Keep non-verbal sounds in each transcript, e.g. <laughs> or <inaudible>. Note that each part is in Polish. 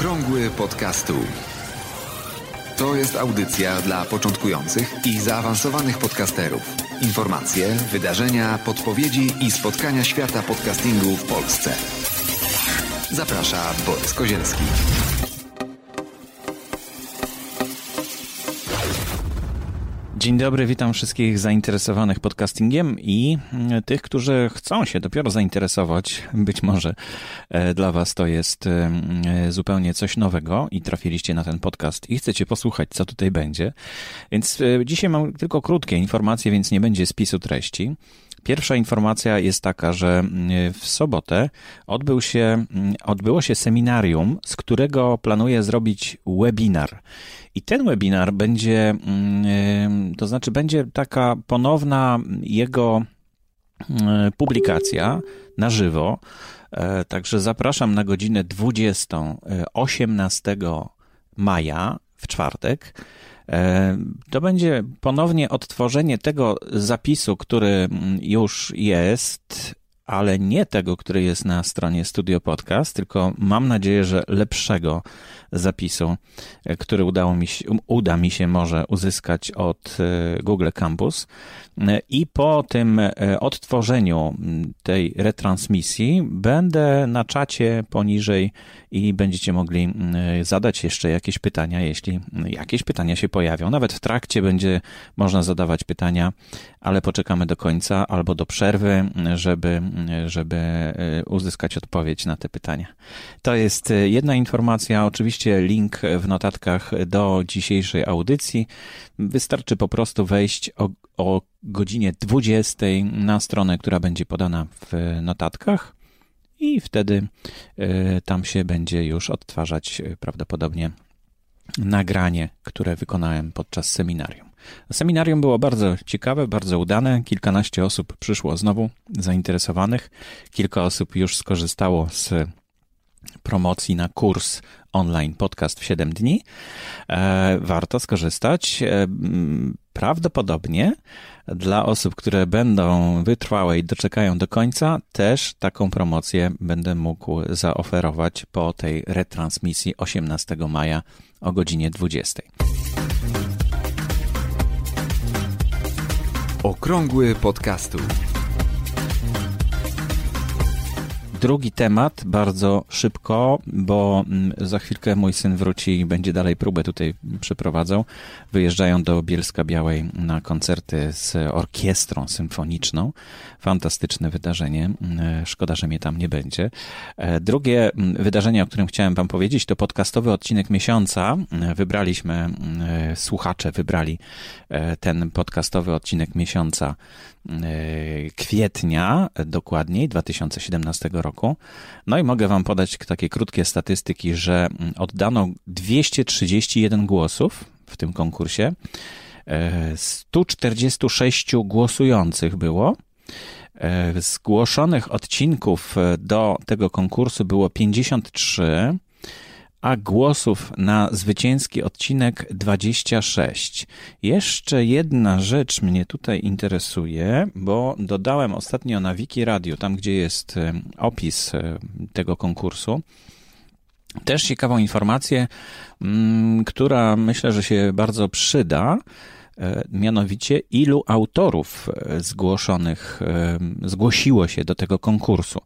Okrągły podcastu. To jest audycja dla początkujących i zaawansowanych podcasterów. Informacje, wydarzenia, podpowiedzi i spotkania świata podcastingu w Polsce. Zaprasza Borys Kozielski. Dzień dobry, witam wszystkich zainteresowanych podcastingiem i mm, tych, którzy chcą się dopiero zainteresować. <laughs> Być może e, dla Was to jest e, zupełnie coś nowego i trafiliście na ten podcast i chcecie posłuchać, co tutaj będzie. Więc e, dzisiaj mam tylko krótkie informacje, więc nie będzie spisu treści. Pierwsza informacja jest taka, że mm, w sobotę odbył się, mm, odbyło się seminarium, z którego planuję zrobić webinar. I ten webinar będzie, mm, to znaczy będzie taka ponowna jego publikacja na żywo. E, także zapraszam na godzinę 20, 18 e, maja w czwartek. E, to będzie ponownie odtworzenie tego zapisu, który mm, już jest, ale nie tego, który jest na stronie Studio Podcast, tylko mam nadzieję, że lepszego zapisu, e, który udało mi się, uda mi się może uzyskać od e, Google Campus. I po tym odtworzeniu tej retransmisji będę na czacie poniżej i będziecie mogli mm, zadać jeszcze jakieś pytania, jeśli jakieś pytania się pojawią. Nawet w trakcie będzie można zadawać pytania, ale poczekamy do końca albo do przerwy, żeby, żeby e, uzyskać odpowiedź na te pytania. To jest e, jedna informacja. Oczywiście link w notatkach do dzisiejszej audycji. Wystarczy po prostu wejść o, o godzinie 20 na stronę, która będzie podana w notatkach i wtedy e, tam się będzie już odtwarzać e, prawdopodobnie nagranie, które wykonałem podczas seminarium. Seminarium było bardzo ciekawe, bardzo udane. Kilkanaście osób przyszło znowu zainteresowanych. Kilka osób już skorzystało z promocji na kurs online podcast w 7 dni. E, warto skorzystać. Prawdopodobnie dla osób, które będą wytrwałe i doczekają do końca, też taką promocję będę mógł zaoferować po tej retransmisji 18 maja o godzinie 20. Okrągły podcastu. Drugi temat, bardzo szybko, bo mm, za chwilkę mój syn wróci i będzie dalej próbę tutaj przeprowadzał. Wyjeżdżają do Bielska Białej na koncerty z orkiestrą symfoniczną. Fantastyczne wydarzenie. Mm, szkoda, że mnie tam nie będzie. E, drugie mm, wydarzenie, o którym chciałem Wam powiedzieć, to podcastowy odcinek miesiąca. Wybraliśmy, słuchacze wybrali e, ten podcastowy odcinek miesiąca e, kwietnia, dokładniej 2017 roku roku. No i mogę Wam podać takie krótkie statystyki, że oddano 231 głosów w tym konkursie. 146 e, głosujących było. E, zgłoszonych odcinków do tego konkursu było 53 a głosów na zwycięski odcinek 26. Jeszcze jedna rzecz mnie tutaj interesuje, bo dodałem ostatnio na Wiki Radio, tam gdzie jest opis tego konkursu, też ciekawą informację, mm, która myślę, że się bardzo przyda e, mianowicie ilu autorów e, zgłoszonych zgłosiło się do tego konkursu.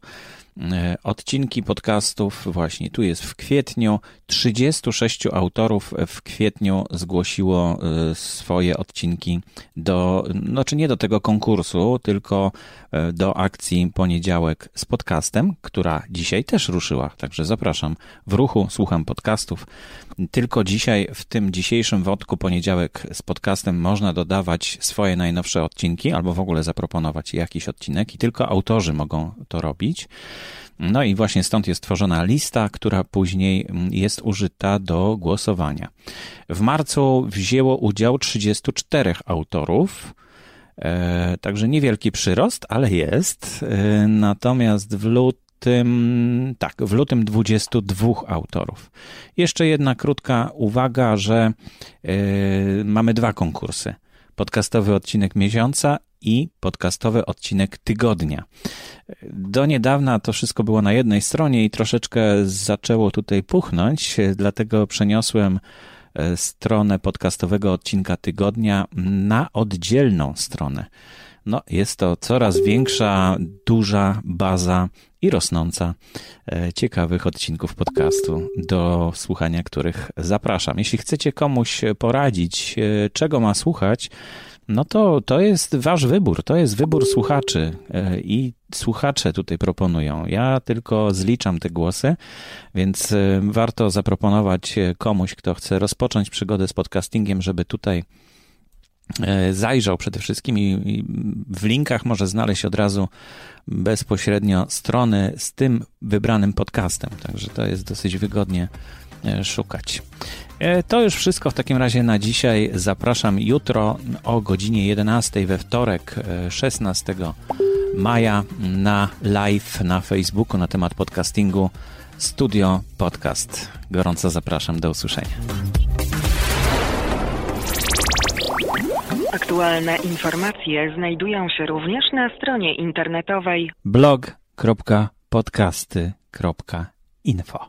E, odcinki podcastów właśnie tu jest w kwietniu. 36 autorów w kwietniu zgłosiło e, swoje odcinki do, znaczy nie do tego konkursu, tylko e, do akcji Poniedziałek z podcastem, która dzisiaj też ruszyła. Także zapraszam w ruchu, słucham podcastów. Tylko dzisiaj, w tym dzisiejszym wodku Poniedziałek z podcastem można dodawać swoje najnowsze odcinki albo w ogóle zaproponować jakiś odcinek i tylko autorzy mogą to robić. No i właśnie stąd jest tworzona lista, która później mm, jest użyta do głosowania. W marcu wzięło udział 34 autorów. E, także niewielki przyrost, ale jest. E, natomiast w lutym, tak, w lutym 22 autorów. Jeszcze jedna krótka uwaga, że e, mamy dwa konkursy. Podcastowy odcinek miesiąca i podcastowy odcinek tygodnia. Do niedawna to wszystko było na jednej stronie i troszeczkę zaczęło tutaj puchnąć, dlatego przeniosłem e, stronę podcastowego odcinka tygodnia na oddzielną stronę. No, jest to coraz większa, duża baza i rosnąca e, ciekawych odcinków podcastu, do słuchania których zapraszam. Jeśli chcecie komuś poradzić, e, czego ma słuchać, no to to jest wasz wybór, to jest wybór słuchaczy e, i słuchacze tutaj proponują. Ja tylko zliczam te głosy, więc warto zaproponować komuś, kto chce rozpocząć przygodę z podcastingiem, żeby tutaj E, zajrzał przede wszystkim i w linkach może znaleźć od razu bezpośrednio strony z tym wybranym podcastem. Także to jest dosyć wygodnie e, szukać. E, to już wszystko w takim razie na dzisiaj. Zapraszam jutro o godzinie 11 we wtorek 16 maja na live na Facebooku na temat podcastingu Studio Podcast. Gorąco zapraszam do usłyszenia. Aktualne informacje znajdują się również na stronie internetowej blog.podcasty.info.